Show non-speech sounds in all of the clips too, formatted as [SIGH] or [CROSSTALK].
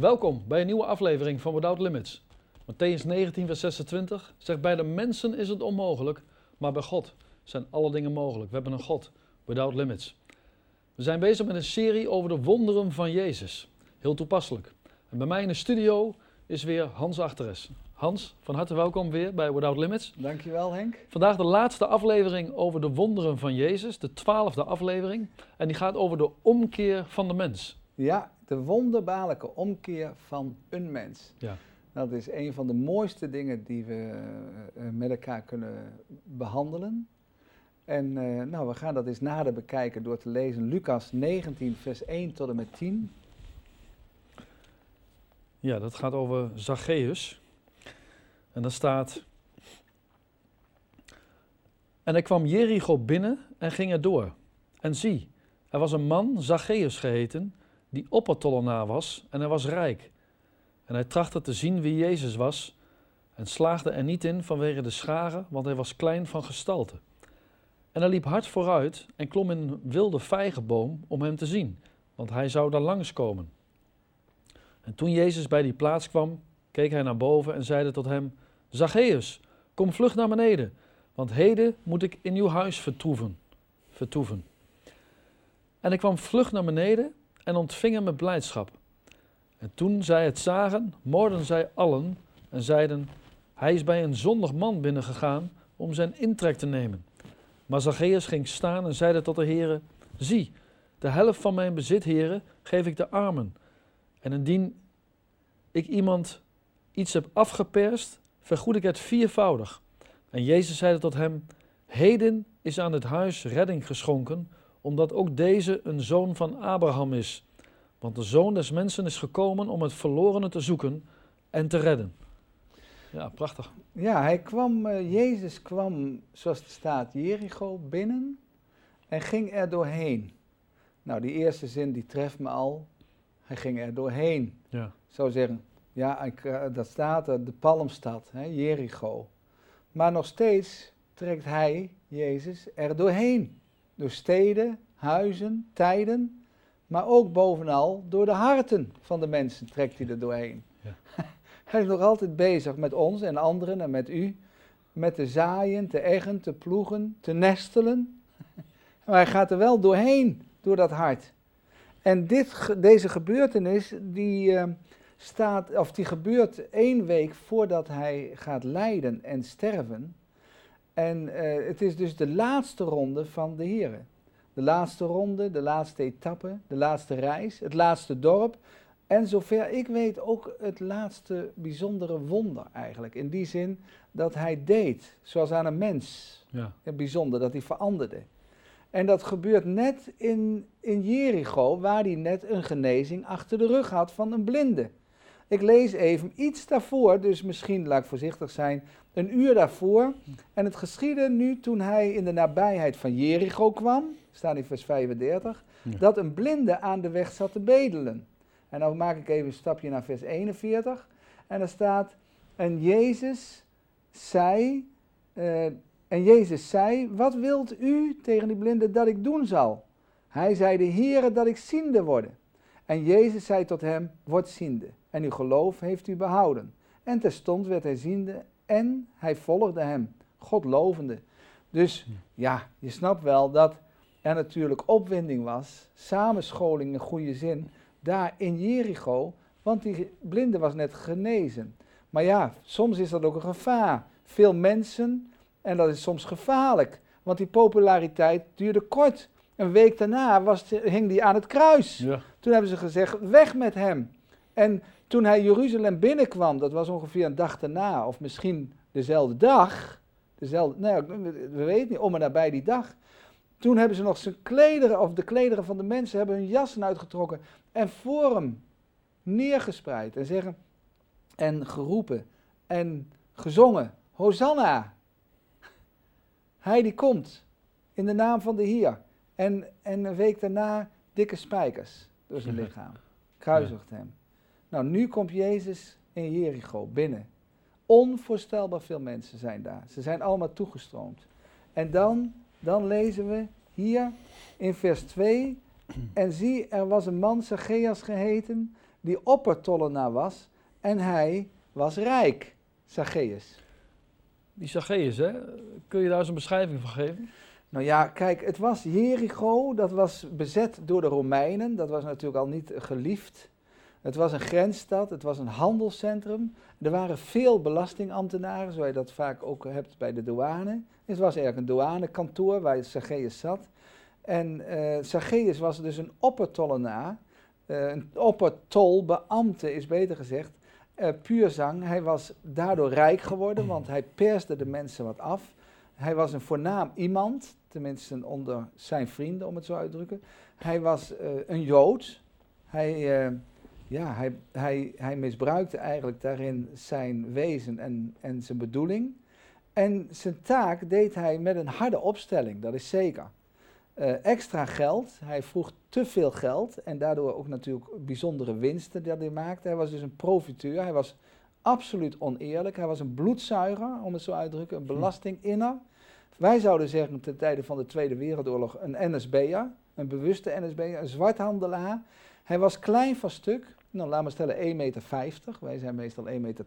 Welkom bij een nieuwe aflevering van Without Limits. Matthäus 19, vers 26 zegt: Bij de mensen is het onmogelijk, maar bij God zijn alle dingen mogelijk. We hebben een God, Without Limits. We zijn bezig met een serie over de wonderen van Jezus. Heel toepasselijk. En bij mij in de studio is weer Hans Achteres. Hans, van harte welkom weer bij Without Limits. Dankjewel Henk. Vandaag de laatste aflevering over de wonderen van Jezus, de twaalfde aflevering. En die gaat over de omkeer van de mens. Ja, de wonderbaarlijke omkeer van een mens. Ja. Dat is een van de mooiste dingen die we uh, met elkaar kunnen behandelen. En uh, nou, we gaan dat eens nader bekijken door te lezen Lucas 19, vers 1 tot en met 10. Ja, dat gaat over Zacchaeus. En daar staat. En hij kwam Jericho binnen en ging er door. En zie, er was een man, Zacchaeus geheten, die oppertollenaar was en hij was rijk. En hij trachtte te zien wie Jezus was en slaagde er niet in vanwege de scharen, want hij was klein van gestalte. En hij liep hard vooruit en klom in een wilde vijgenboom om hem te zien, want hij zou daar langskomen. En toen Jezus bij die plaats kwam, keek hij naar boven en zeide tot hem: Zacchaeus, kom vlug naar beneden, want heden moet ik in uw huis vertoeven. vertoeven. En ik kwam vlug naar beneden en ontving hem met blijdschap. En toen zij het zagen, moorden zij allen en zeiden: Hij is bij een zondig man binnengegaan om zijn intrek te nemen. Maar Zacchaeus ging staan en zeide tot de heren: Zie, de helft van mijn bezit, heren, geef ik de armen. En indien ik iemand iets heb afgeperst, vergoed ik het viervoudig. En Jezus zeide tot hem: Heden is aan het huis redding geschonken, omdat ook deze een zoon van Abraham is. Want de zoon des mensen is gekomen om het verlorene te zoeken en te redden. Ja, prachtig. Ja, hij kwam, uh, Jezus kwam, zoals het staat, Jericho binnen en ging er doorheen. Nou, die eerste zin die treft me al. Hij ging er doorheen. Ja. Zou zeggen, ja, ik, uh, dat staat er, de palmstad, hè, Jericho. Maar nog steeds trekt hij, Jezus, er doorheen. Door steden, huizen, tijden, maar ook bovenal door de harten van de mensen trekt hij er doorheen. Ja. [LAUGHS] hij is nog altijd bezig met ons en anderen en met u, met te zaaien, te eggen, te ploegen, te nestelen. [LAUGHS] maar hij gaat er wel doorheen, door dat hart. En dit, deze gebeurtenis, die, uh, staat, of die gebeurt één week voordat hij gaat lijden en sterven. En uh, het is dus de laatste ronde van de Heren. De laatste ronde, de laatste etappe, de laatste reis, het laatste dorp. En zover ik weet ook het laatste bijzondere wonder eigenlijk. In die zin dat hij deed, zoals aan een mens. Ja. Bijzonder, dat hij veranderde. En dat gebeurt net in, in Jericho, waar hij net een genezing achter de rug had van een blinde. Ik lees even iets daarvoor, dus misschien laat ik voorzichtig zijn, een uur daarvoor. En het geschiedde nu toen hij in de nabijheid van Jericho kwam, staat in vers 35, Ja. dat een blinde aan de weg zat te bedelen. En dan maak ik even een stapje naar vers 41. En daar staat, en Jezus zei, uh, en Jezus zei, wat wilt u tegen die blinde dat ik doen zal? Hij zei, de Heere dat ik ziende worden. En Jezus zei tot hem, word ziende. En uw geloof heeft u behouden. En terstond werd hij ziende en hij volgde hem, God lovende. Dus ja, je snapt wel dat er natuurlijk opwinding was, samenscholing in goede zin, daar in Jericho, want die blinde was net genezen. Maar ja, soms is dat ook een gevaar. Veel mensen, en dat is soms gevaarlijk, want die populariteit duurde kort. Een week daarna was, hing die aan het kruis. Ja. Toen hebben ze gezegd, weg met hem. En toen hij Jeruzalem binnenkwam, dat was ongeveer een dag daarna, of misschien dezelfde dag, dezelfde, nou we weten niet, om en nabij die dag. Toen hebben ze nog zijn klederen, of de klederen van de mensen, hebben hun jassen uitgetrokken en voor hem neergespreid en zeggen, en geroepen en gezongen, Hosanna! Hij die komt, in de naam van de Heer. En, en een week daarna dikke spijkers door zijn [LAUGHS] lichaam. Kruisigt hem. Nou, nu komt Jezus in Jericho binnen. Onvoorstelbaar veel mensen zijn daar. Ze zijn allemaal toegestroomd. En dan, dan lezen we hier in vers 2. En zie, er was een man, Zacchaeus geheten, die oppertollenaar was en hij was rijk, Zacchaeus. Die Zacchaeus, hè? Kun je daar eens een beschrijving van geven? Nou ja, kijk, het was Jericho, dat was bezet door de Romeinen, dat was natuurlijk al niet geliefd. Het was een grensstad, het was een handelscentrum. Er waren veel belastingambtenaren, zoals je dat vaak ook hebt bij de douane. Het was eigenlijk een douanekantoor waar Zacchaeus zat. En uh, was dus een oppertollenaar, uh, een oppertolbeambte is beter gezegd, uh, puur zang. Hij was daardoor rijk geworden, want hij perste de mensen wat af. Hij was een voornaam iemand, tenminste onder zijn vrienden, om het zo uit te drukken. Hij was een Jood. Hij, ja, hij, hij, hij misbruikte eigenlijk daarin zijn wezen en, en zijn bedoeling. En zijn taak deed hij met een harde opstelling, dat is zeker. Uh, extra geld, hij vroeg te veel geld en daardoor ook natuurlijk bijzondere winsten die hij maakte. Hij was dus een profiteur, hij was absoluut oneerlijk, hij was een bloedzuiger, om het zo uit te drukken, een hm. belastinginner. Wij zouden zeggen ten tijde van de Tweede Wereldoorlog een NSB'er, een bewuste NSB'er, een zwarthandelaar. Hij was klein van stuk, nou laten we stellen 1,50 meter, wij zijn meestal 1,80 meter.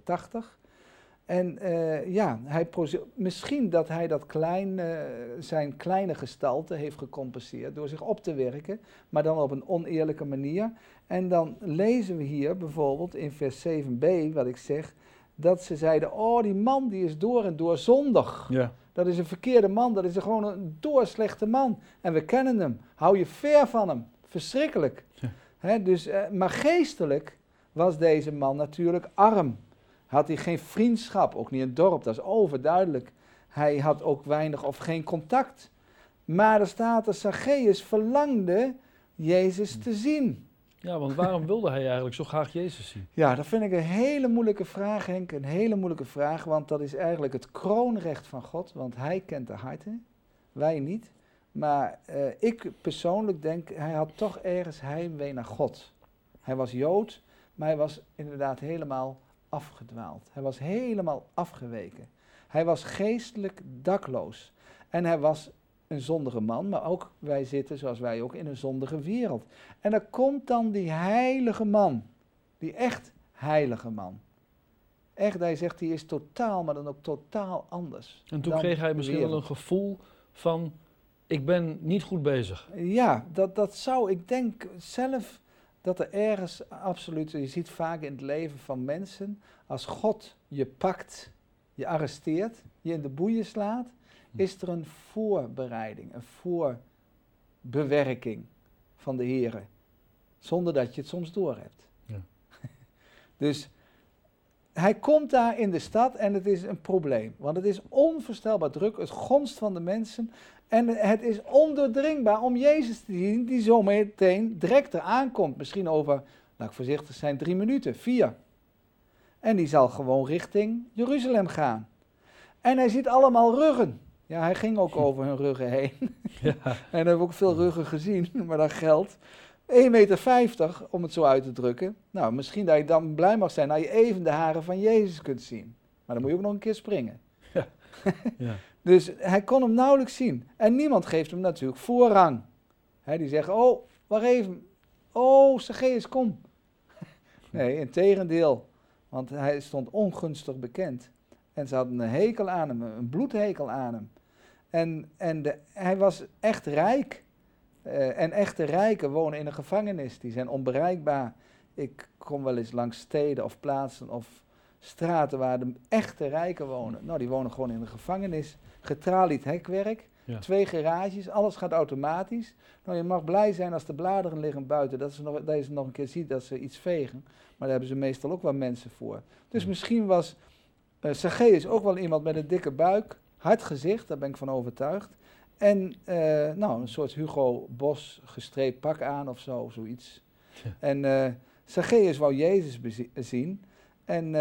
En uh, ja, hij misschien dat hij dat klein, uh, zijn kleine gestalte heeft gecompenseerd door zich op te werken, maar dan op een oneerlijke manier. En dan lezen we hier bijvoorbeeld in vers 7b, wat ik zeg, dat ze zeiden, oh die man die is door en door zondig. Ja. Dat is een verkeerde man, dat is gewoon een doorslechte man. En we kennen hem, hou je ver van hem. Verschrikkelijk. Ja. dus, uh, maar geestelijk was deze man natuurlijk arm had hij geen vriendschap, ook niet een dorp, dat is overduidelijk. Hij had ook weinig of geen contact. Maar er staat dat Zacchaeus verlangde Jezus te zien. Ja, want waarom wilde hij eigenlijk zo graag Jezus zien? Ja, dat vind ik een hele moeilijke vraag, Henk. Een hele moeilijke vraag, want dat is eigenlijk het kroonrecht van God. Want hij kent de harten, wij niet. Maar uh, ik persoonlijk denk, hij had toch ergens heimwee naar God. Hij was Jood, maar hij was inderdaad helemaal afgedwaald. Hij was helemaal afgeweken. Hij was geestelijk dakloos. En hij was een zondige man, maar ook wij zitten, zoals wij ook, in een zondige wereld. En dan komt dan die heilige man, die echt heilige man. Echt, hij zegt, die is totaal, maar dan ook totaal anders. En toen kreeg hij misschien wel een gevoel van, ik ben niet goed bezig. Ja, dat, dat zou, ik denk zelf, dat er ergens absoluut, je ziet vaak in het leven van mensen, als God je pakt, je arresteert, je in de boeien slaat. Is er een voorbereiding, een voorbewerking van de Heer, zonder dat je het soms doorhebt. Ja. [LAUGHS] dus hij komt daar in de stad en het is een probleem, want het is onvoorstelbaar druk, het gonst van de mensen en het is ondoordringbaar om Jezus te zien, die zo meteen direct eraan komt. Misschien over, laat ik voorzichtig zijn, drie minuten, vier. En die zal gewoon richting Jeruzalem gaan. En hij ziet allemaal ruggen. Ja, hij ging ook [LAUGHS] over hun ruggen heen. Ja. [LAUGHS] en we hebben ook veel ruggen gezien, [LAUGHS] maar dat geldt. 1,50 meter, om het zo uit te drukken. Nou, misschien dat je dan blij mag zijn dat je even de haren van Jezus kunt zien. Maar dan moet je ook nog een keer springen. Ja. ja. Dus hij kon hem nauwelijks zien. En niemand geeft hem natuurlijk voorrang. die zeggen, oh, wacht even. Oh, Zacchaeus, kom. nee, in tegendeel. Want hij stond ongunstig bekend. En ze hadden een hekel aan hem, een bloedhekel aan hem. En, en de, hij was echt rijk. Uh, en echte rijken wonen in een gevangenis. Die zijn onbereikbaar. Ik kom wel eens langs steden of plaatsen of straten waar de echte rijken wonen. Nou, die wonen gewoon in een gevangenis getralied hekwerk, twee garages, alles gaat automatisch. Nou, je mag blij zijn als de bladeren liggen buiten, dat, ze nog, dat je ze nog een keer ziet dat ze iets vegen. Maar daar hebben ze meestal ook wel mensen voor. Dus misschien was uh, Zacchaeus ook wel iemand met een dikke buik, hard gezicht, daar ben ik van overtuigd. En uh, nou, een soort Hugo Bos gestreept pak aan of zo, zoiets. En uh, Zacchaeus wou Jezus zien. En,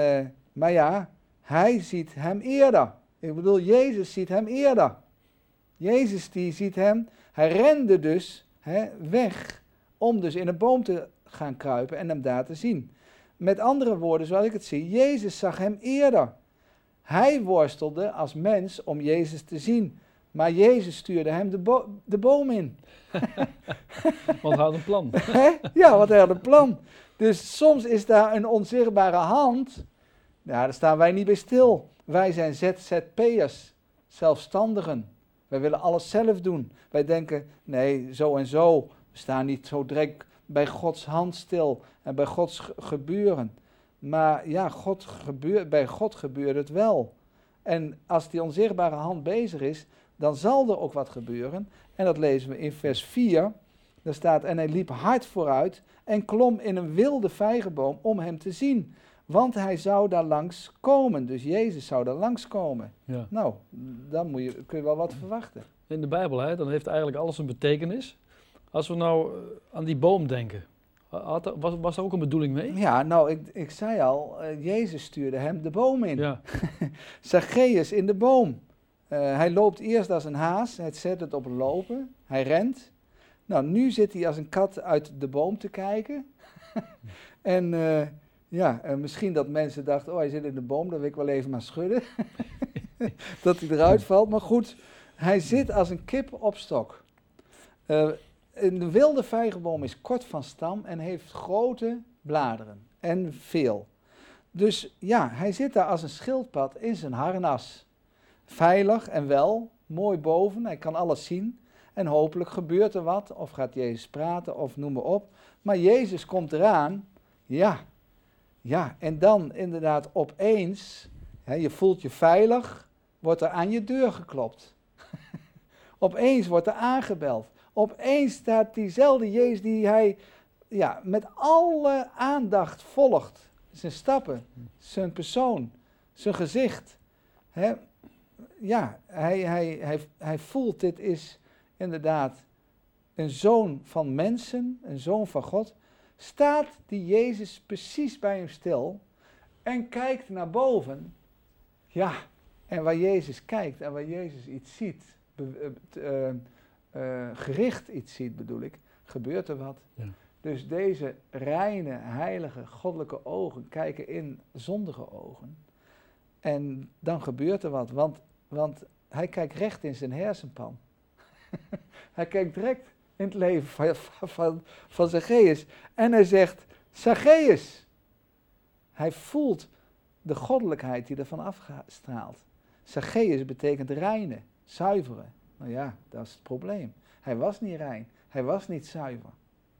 maar ja, hij ziet hem eerder. Ik bedoel, Jezus ziet hem eerder. Jezus die ziet hem, hij rende dus hè, weg om dus in een boom te gaan kruipen en hem daar te zien. Met andere woorden, zoals ik het zie, Jezus zag hem eerder. Hij worstelde als mens om Jezus te zien. Maar Jezus stuurde hem de, de boom in. [LAUGHS] want hij had een plan. [LAUGHS] ja, want hij had een plan. Dus soms is daar een onzichtbare hand. Ja, daar staan wij niet bij stil. Wij zijn ZZP'ers, zelfstandigen. Wij willen alles zelf doen. Wij denken, nee, zo en zo. We staan niet zo direct bij Gods hand stil en bij Gods gebeuren. Maar ja, God bij God gebeurt het wel. En als die onzichtbare hand bezig is, dan zal er ook wat gebeuren. En dat lezen we in vers 4. Daar staat, en hij liep hard vooruit en klom in een wilde vijgenboom om hem te zien. Want hij zou daar langs komen. Dus Jezus zou daar langs komen. Ja. Nou, dan moet je, kun je wel wat verwachten. In de Bijbel, hè, dan heeft eigenlijk alles een betekenis. Als we nou eh, aan die boom denken, had was, was er ook een bedoeling mee? Ja, nou, ik, ik zei al, eh, Jezus stuurde hem de boom in. Ja, [LAUGHS] Zacchaeus in de boom. Eh, hij loopt eerst als een haas, hij zet het op lopen, hij rent. Nou, nu zit hij als een kat uit de boom te kijken. [LAUGHS] en eh, ja, en misschien dat mensen dachten, oh hij zit in de boom, dan wil ik wel even maar schudden. [LAUGHS] dat hij eruit valt, maar goed, hij zit als een kip op stok. Een wilde vijgenboom is kort van stam en heeft grote bladeren en veel. Dus ja, hij zit daar als een schildpad in zijn harnas. Veilig en wel, mooi boven, hij kan alles zien. En hopelijk gebeurt er wat, of gaat Jezus praten, of noem maar op. Maar Jezus komt eraan, ja. Ja, en dan inderdaad opeens, hè, je voelt je veilig, wordt er aan je deur geklopt. [LAUGHS] opeens wordt er aangebeld. Opeens staat diezelfde Jezus die hij ja, met alle aandacht volgt. Zijn stappen, zijn persoon, zijn gezicht. Hè? Ja, hij, hij, hij, hij voelt dit is inderdaad een zoon van mensen, een zoon van God. Staat die Jezus precies bij hem stil en kijkt naar boven. Ja, en waar Jezus kijkt en waar Jezus iets ziet, be- eh, eh, gericht iets ziet bedoel ik, gebeurt er wat. Ja. Dus deze reine, heilige, goddelijke ogen kijken in zondige ogen. En dan gebeurt er wat, want, want hij kijkt recht in zijn hersenpan. [LAUGHS] hij kijkt direct in het leven van, van, van, van Zacchaeus. En hij zegt, Zacchaeus. Hij voelt de goddelijkheid die ervan afstraalt. Zacchaeus betekent reine, zuivere. Nou ja, dat is het probleem. Hij was niet rein, hij was niet zuiver.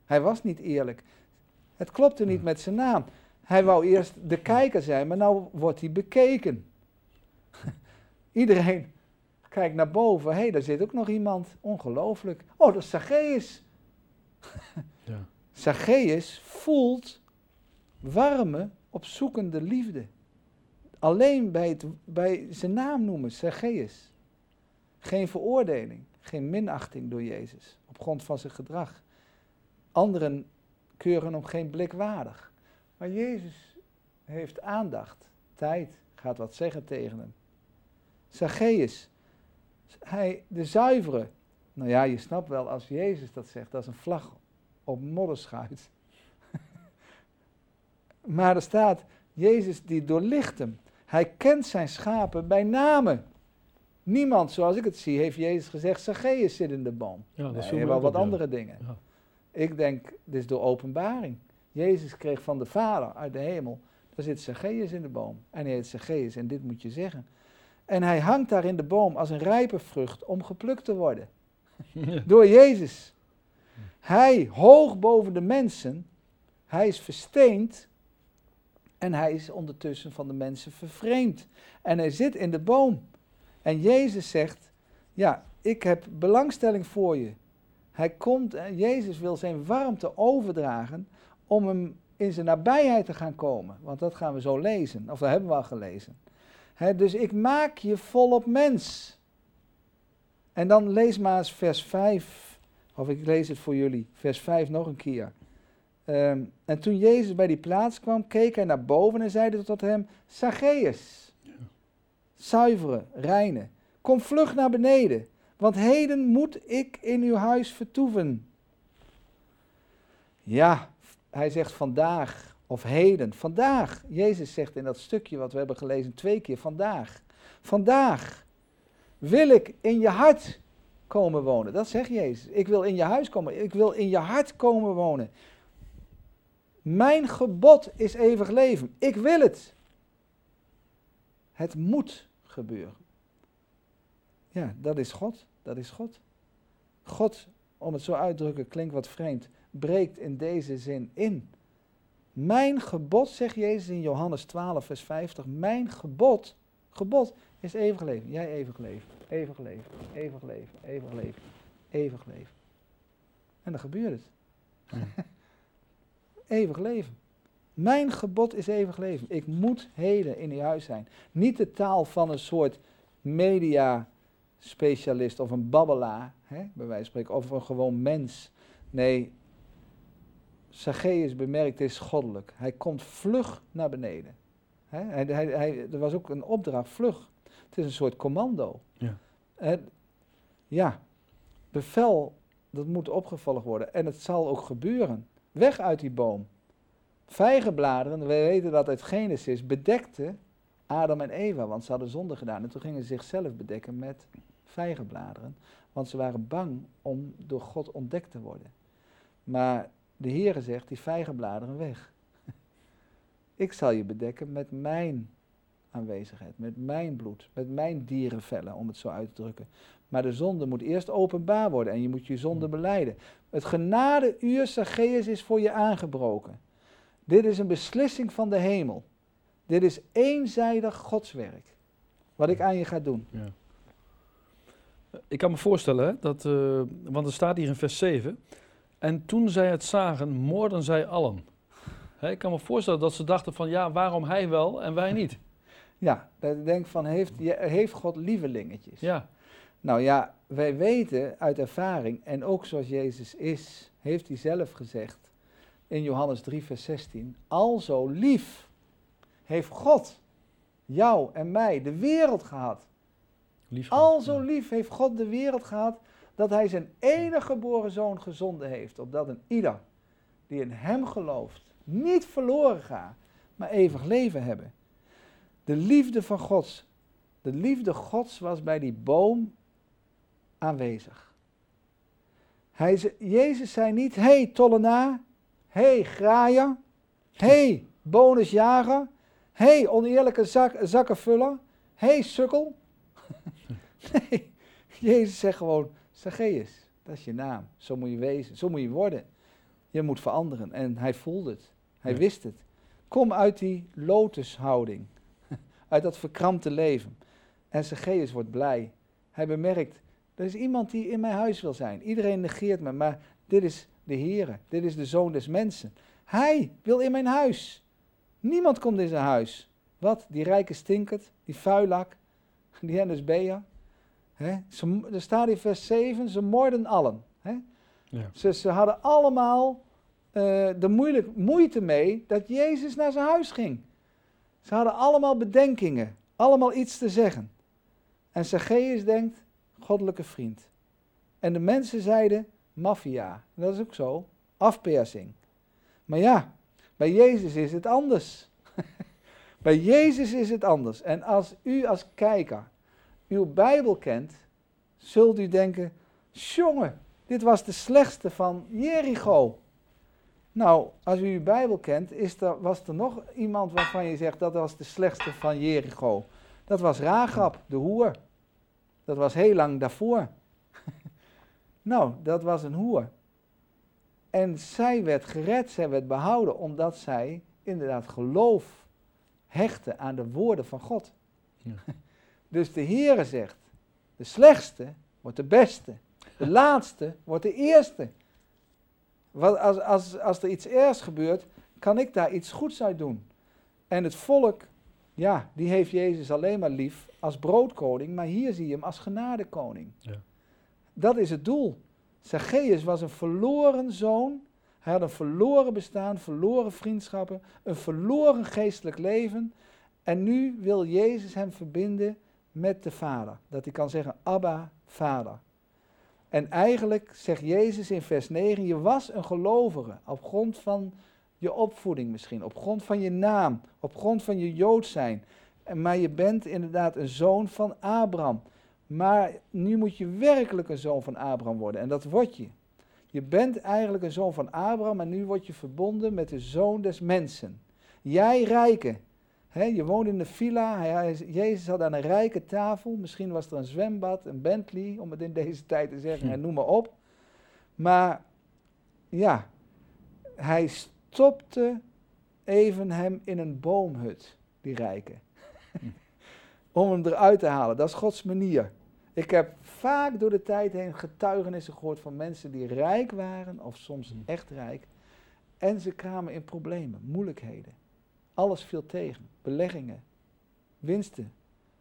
Hij was niet eerlijk. Het klopte niet met zijn naam. Hij wou eerst de kijker zijn, maar nu wordt hij bekeken. [LAUGHS] Iedereen kijkt naar boven. Hé, hey, daar zit ook nog iemand. Ongelooflijk. Oh, dat is Zacchaeus. [LAUGHS] ja. Zacchaeus voelt warme, opzoekende liefde. Alleen bij, het, bij zijn naam noemen, Zacchaeus. Geen veroordeling, geen minachting door Jezus op grond van zijn gedrag. Anderen keuren hem geen blik waardig. Maar Jezus heeft aandacht, tijd, gaat wat zeggen tegen hem. Zacchaeus, hij, de zuivere. Nou ja, je snapt wel, als Jezus dat zegt, dat is een vlag op modderschuit. [LAUGHS] maar er staat, Jezus die doorlicht hem. Hij kent zijn schapen bij name. Niemand, zoals ik het zie, heeft Jezus gezegd, Zacchaeus zit in de boom. ja dat Nee, wel wat andere dingen. Ja. Ik denk, dit is door openbaring. Jezus kreeg van de Vader uit de hemel, daar zit Zacchaeus in de boom. En hij heet Zacchaeus en dit moet je zeggen. En hij hangt daar in de boom als een rijpe vrucht om geplukt te worden. Ja. Door Jezus. Hij, hoog boven de mensen, hij is versteend en hij is ondertussen van de mensen vervreemd. En hij zit in de boom. En Jezus zegt, ja, ik heb belangstelling voor je. Hij komt, en Jezus wil zijn warmte overdragen om hem in zijn nabijheid te gaan komen. Want dat gaan we zo lezen, of dat hebben we al gelezen. Dus ik maak je volop mens. En dan lees maar eens vers 5, of ik lees het voor jullie, vers 5 nog een keer. Ehm, en toen Jezus bij die plaats kwam, keek hij naar boven en zeide tot hem, Zacchaeus, zuivere, reine, kom vlug naar beneden, want heden moet ik in uw huis vertoeven. Ja, hij zegt vandaag of heden, vandaag. Jezus zegt in dat stukje wat we hebben gelezen twee keer, vandaag. Vandaag wil ik in je hart komen wonen. Dat zegt Jezus. Ik wil in je huis komen. Ik wil in je hart komen wonen. Mijn gebod is eeuwig leven. Ik wil het. Het moet gebeuren. Ja, dat is God. Dat is God. God, om het zo uit te drukken, klinkt wat vreemd, breekt in deze zin in. Mijn gebod, zegt Jezus in Johannes 12, vers 50, mijn gebod, gebod is eeuwig leven. Jij eeuwig leven, eeuwig leven, eeuwig leven, eeuwig leven, eeuwig leven. En dan gebeurt het. [LAUGHS] eeuwig leven. Mijn gebod is eeuwig leven. Ik moet heden in die huis zijn. Niet de taal van een soort media specialist of een babbelaar, hè, bij wijze van spreken, of een gewoon mens. Nee, Zacchaeus bemerkt is goddelijk. Hij komt vlug naar beneden. Hè? Hij, hij, hij, er was ook een opdracht, vlug. Het is een soort commando. Ja. En, ja, bevel, dat moet opgevolgd worden. En het zal ook gebeuren. Weg uit die boom. Vijgenbladeren, we weten dat uit Genesis, bedekte Adam en Eva, want ze hadden zonde gedaan. En toen gingen ze zichzelf bedekken met vijgenbladeren, want ze waren bang om door God ontdekt te worden. Maar de Heere zegt, die vijgenbladeren weg. [LAUGHS] Ik zal je bedekken met mijn aanwezigheid, met mijn bloed, met mijn dierenvellen, om het zo uit te drukken. Maar de zonde moet eerst openbaar worden en je moet je zonde beleiden. Het genadeuur Zacchaeus is voor je aangebroken. Dit is een beslissing van de hemel. Dit is eenzijdig Godswerk. Wat ik aan je ga doen. Ja. Ik kan me voorstellen, hè, dat, uh, want er staat hier in vers 7. En toen zij het zagen, moorden zij allen. Hè, ik kan me voorstellen dat ze dachten van, ja, waarom hij wel en wij niet? Ja, dat ik denk van, heeft, heeft God lievelingetjes? Ja. Nou ja, wij weten uit ervaring, en ook zoals Jezus is, heeft hij zelf gezegd in Johannes 3, vers 16, al zo lief heeft God jou en mij de wereld gehad. Lief al zo lief heeft God de wereld gehad dat hij zijn enige geboren zoon gezonden heeft, opdat een ieder die in hem gelooft niet verloren gaat, maar eeuwig leven hebben. De liefde van Gods, de liefde Gods was bij die boom aanwezig. Hij, Jezus zei niet, hey tollenaar, hey graaier, hey bonusjager, hey oneerlijke zak, zakkenvuller, hey sukkel. [LAUGHS] nee, Jezus zegt gewoon, Zacchaeus, dat is je naam. Zo moet je wezen, zo moet je worden. Je moet veranderen. En hij voelde het. Hij wist het. Kom uit die lotushouding. [LAUGHS] uit dat verkrampte leven. En Zacchaeus wordt blij. Hij bemerkt, er is iemand die in mijn huis wil zijn. Iedereen negeert me, maar dit is de Heere. Dit is de Zoon des Mensen. Hij wil in mijn huis. Niemand komt in zijn huis. Wat? Die rijke stinkert, die vuilak, die Bea. Ze, er staat in vers 7, ze moorden allen. Ja. Ze, ze, hadden allemaal uh, de moeilijk, moeite mee dat Jezus naar zijn huis ging. Ze hadden allemaal bedenkingen, allemaal iets te zeggen. En Zacchaeus denkt, goddelijke vriend. En de mensen zeiden, maffia. Dat is ook zo, afpersing. Maar ja, bij Jezus is het anders. [LAUGHS] bij Jezus is het anders. En als u als kijker uw Bijbel kent, zult u denken, jongen, dit was de slechtste van Jericho. Nou, als u uw Bijbel kent, is er, was er nog iemand waarvan je zegt dat was de slechtste van Jericho. Dat was Ragab, de hoer. Dat was heel lang daarvoor. Nou, dat was een hoer. En zij werd gered, zij werd behouden, omdat zij inderdaad geloof hechtte aan de woorden van God. Ja. [LAUGHS] Dus de Heere zegt, de slechtste wordt de beste. De [LAUGHS] laatste wordt de eerste. Wat als, als, als er iets ergs gebeurt, kan ik daar iets goeds uit doen. En het volk, ja, die heeft Jezus alleen maar lief als broodkoning, maar hier zie je hem als genadekoning. Ja. Dat is het doel. Zacchaeus was een verloren zoon. Hij had een verloren bestaan, verloren vriendschappen, een verloren geestelijk leven. En nu wil Jezus hem verbinden met de Vader. Dat hij kan zeggen, Abba, Vader. En eigenlijk zegt Jezus in vers 9, je was een gelovige op grond van je opvoeding misschien, op grond van je naam, op grond van je Jood zijn. Maar je bent inderdaad een zoon van Abraham. Maar nu moet je werkelijk een zoon van Abraham worden en dat word je. Je bent eigenlijk een zoon van Abraham en nu word je verbonden met de zoon des mensen. Jij rijke. Je woont in de villa, hij, Jezus had aan een rijke tafel. Misschien was er een zwembad, een Bentley, om het in deze tijd te zeggen, en noem maar op. Maar ja, hij stopte even hem in een boomhut, die rijke. [LAUGHS] om hem eruit te halen. Dat is Gods manier. Ik heb vaak door de tijd heen getuigenissen gehoord van mensen die rijk waren, of soms echt rijk. En ze kwamen in problemen, moeilijkheden. Alles viel tegen. Beleggingen, winsten.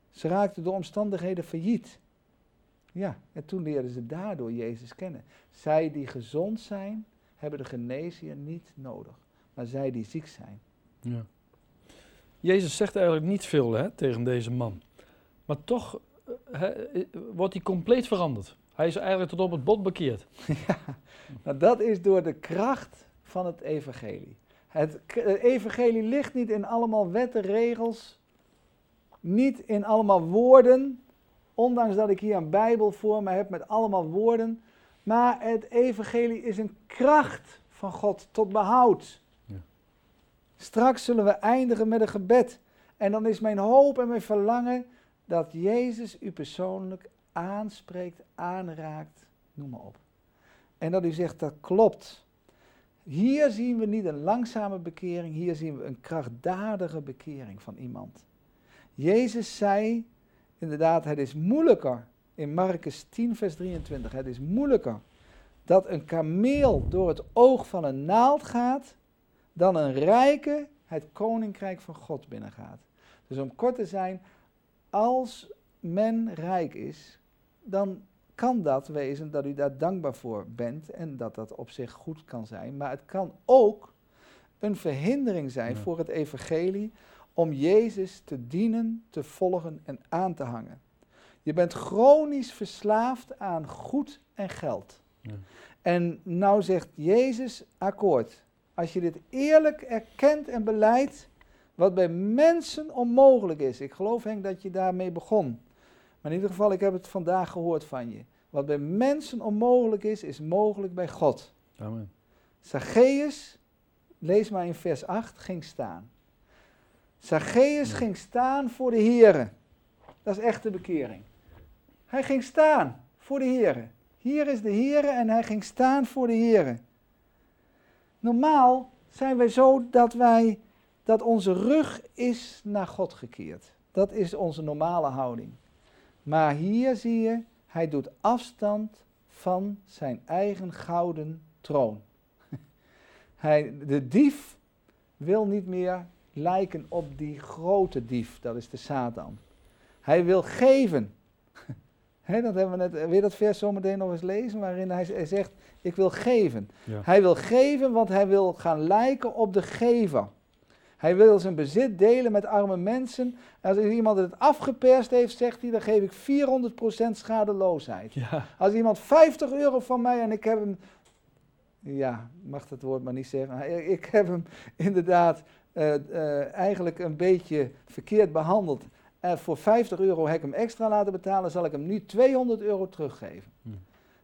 Ze raakten door omstandigheden failliet. Ja, en toen leerden ze daardoor Jezus kennen. Zij die gezond zijn, hebben de geneesheer niet nodig. Maar zij die ziek zijn. Ja. Jezus zegt eigenlijk niet veel hè, tegen deze man. Maar toch uh, wordt hij compleet veranderd. Hij is eigenlijk tot op het bot bekeerd. [LAUGHS] ja, nou dat is door de kracht van het evangelie. Het, evangelie ligt niet in allemaal wetten, regels, niet in allemaal woorden, ondanks dat ik hier een Bijbel voor me heb met allemaal woorden, maar het evangelie is een kracht van God tot behoud. Ja. Straks zullen we eindigen met een gebed. En dan is mijn hoop en mijn verlangen dat Jezus u persoonlijk aanspreekt, aanraakt, noem maar op. En dat u zegt, dat klopt. Hier zien we niet een langzame bekering, hier zien we een krachtdadige bekering van iemand. Jezus zei, inderdaad, het is moeilijker, in Marcus 10, vers 23, het is moeilijker dat een kameel door het oog van een naald gaat, dan een rijke het koninkrijk van God binnengaat. Dus om kort te zijn, als men rijk is, dan kan dat wezen dat u daar dankbaar voor bent en dat dat op zich goed kan zijn. Maar het kan ook een verhindering zijn voor het evangelie om Jezus te dienen, te volgen en aan te hangen. Je bent chronisch verslaafd aan goed en geld. Ja. En nou zegt Jezus, akkoord, als je dit eerlijk erkent en beleidt, wat bij mensen onmogelijk is. Ik geloof Henk dat je daarmee begon. Maar in ieder geval, ik heb het vandaag gehoord van je. Wat bij mensen onmogelijk is, is mogelijk bij God. Amen. Zacchaeus, lees maar in vers 8, ging staan. Zacchaeus ging staan voor de Here. Dat is echte bekering. Hij ging staan voor de Here. Hier is de Here en hij ging staan voor de Here. Normaal zijn wij zo dat wij dat onze rug is naar God gekeerd. Dat is onze normale houding. Maar hier zie je, hij doet afstand van zijn eigen gouden troon. [LAUGHS] hij, de dief wil niet meer lijken op die grote dief, dat is de Satan. Hij wil geven. [LAUGHS] dat hebben we net, weer dat vers zometeen nog eens lezen, waarin hij, zegt, ik wil geven. Hij wil geven, want hij wil gaan lijken op de gever. Hij wil zijn bezit delen met arme mensen. Als iemand het afgeperst heeft, zegt hij, dan geef ik 400% schadeloosheid. Ja. Als iemand 50 euro van mij en ik heb hem, ja, mag dat woord maar niet zeggen, ik heb hem inderdaad uh, uh, eigenlijk een beetje verkeerd behandeld. En voor 50 euro heb ik hem extra laten betalen, zal ik hem nu 200 euro teruggeven. Hm.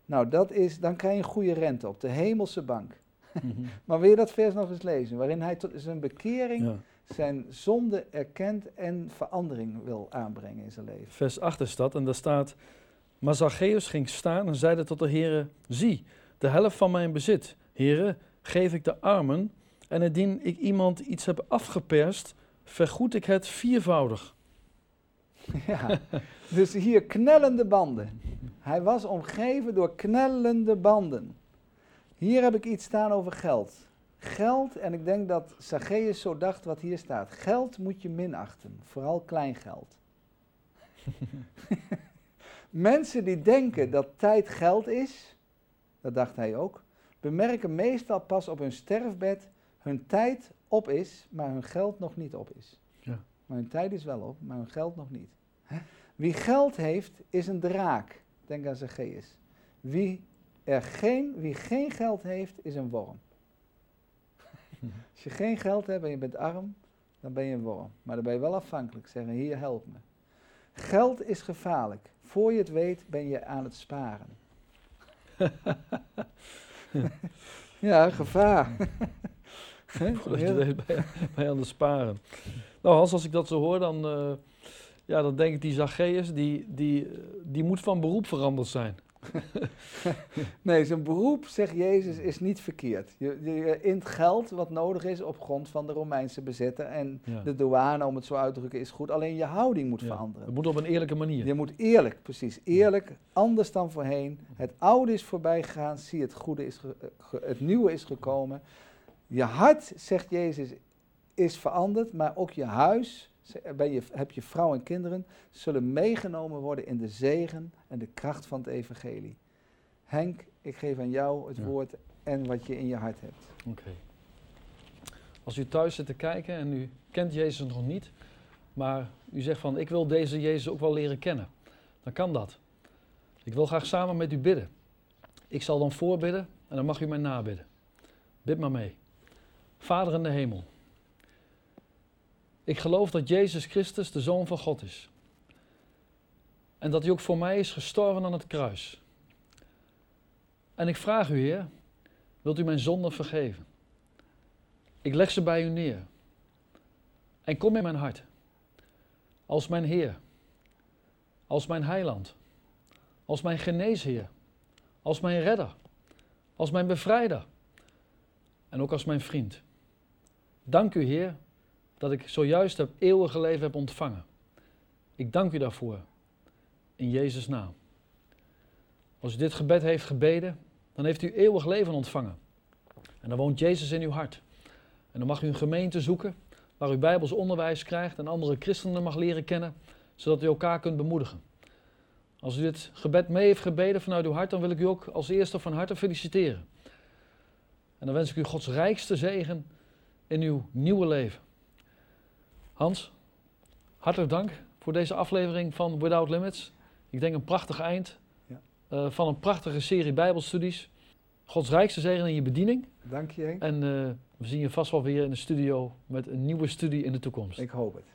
Nou, dat is, dan krijg je een goede rente op de hemelse bank. Mhm. maar wil je dat vers nog eens lezen? Waarin hij tot zijn bekering, zijn zonde erkent en verandering wil aanbrengen in zijn leven. Vers 8 is dat, en daar staat... Maar Zacchaeus ging staan en zeide tot de heren... Zie, de helft van mijn bezit, heren, geef ik de armen... en indien ik iemand iets heb afgeperst, vergoed ik het viervoudig. [LAUGHS] Ja, dus hier knellende banden. Hij was omgeven door knellende banden. Hier heb ik iets staan over geld. Geld, en ik denk dat Zacchaeus zo dacht wat hier staat. Geld moet je minachten, vooral kleingeld. [LAUGHS] Mensen die denken dat tijd geld is, dat dacht hij ook, bemerken meestal pas op hun sterfbed hun tijd op is, maar hun geld nog niet op is. Ja. Maar hun tijd is wel op, maar hun geld nog niet. Wie geld heeft, is een draak. Denk aan Zacchaeus. Wie er geen, wie geen geld heeft, is een worm. [LAUGHS] Als je geen geld hebt en je bent arm, dan ben je een worm. Maar dan ben je wel afhankelijk. Zeggen, hier, help me. Geld is gevaarlijk. Voor je het weet ben je aan het sparen. [LAUGHS] ja, gevaar. [LAUGHS] Voordat je er bij, bij aan het sparen. Nou Hans, als ik dat zo hoor, dan, eh, ja, dan denk ik die Zacchaeus, die, die, eh, die moet van beroep veranderd zijn. [LAUGHS] Nee, zijn beroep, zegt Jezus, is niet verkeerd. Je, je int geld wat nodig is op grond van de Romeinse bezetter. En Ja. de douane, om het zo uit te drukken, is goed. Alleen je houding moet Ja. veranderen. Het moet op een eerlijke manier. Je moet eerlijk, precies, eerlijk, anders dan voorheen. Het oude is voorbij gegaan, zie het goede is, het nieuwe is gekomen. Je hart, zegt Jezus, is veranderd, maar ook je huis, ben je, heb je vrouw en kinderen, zullen meegenomen worden in de zegen en de kracht van het evangelie. Henk, ik geef aan jou het Ja. woord en wat je in je hart hebt. Oké. Als u thuis zit te kijken en u kent Jezus nog niet, maar u zegt van ik wil deze Jezus ook wel leren kennen, dan kan dat. Ik wil graag samen met u bidden. Ik zal dan voorbidden en dan mag u mij nabidden. Bid maar mee. Vader in de hemel. Ik geloof dat Jezus Christus de Zoon van God is. En dat hij ook voor mij is gestorven aan het kruis. En ik vraag u, Heer, wilt u mijn zonden vergeven? Ik leg ze bij u neer. En kom in mijn hart. Als mijn Heer. Als mijn heiland. Als mijn geneesheer. Als mijn redder. Als mijn bevrijder. En ook als mijn vriend. Dank u, Heer, dat ik zojuist het eeuwige leven heb ontvangen. Ik dank u daarvoor. In Jezus' naam. Als u dit gebed heeft gebeden, dan heeft u eeuwig leven ontvangen. En dan woont Jezus in uw hart. En dan mag u een gemeente zoeken waar u bijbels onderwijs krijgt en andere christenen mag leren kennen, zodat u elkaar kunt bemoedigen. Als u dit gebed mee heeft gebeden vanuit uw hart, dan wil ik u ook als eerste van harte feliciteren. En dan wens ik u Gods rijkste zegen in uw nieuwe leven. Hans, hartelijk dank voor deze aflevering van Without Limits. Ik denk een prachtig eind Ja. eh, van een prachtige serie Bijbelstudies. Gods rijkste zegen in je bediening. Dank je, Henk. En eh, we zien je vast wel weer in de studio met een nieuwe studie in de toekomst. Ik hoop het.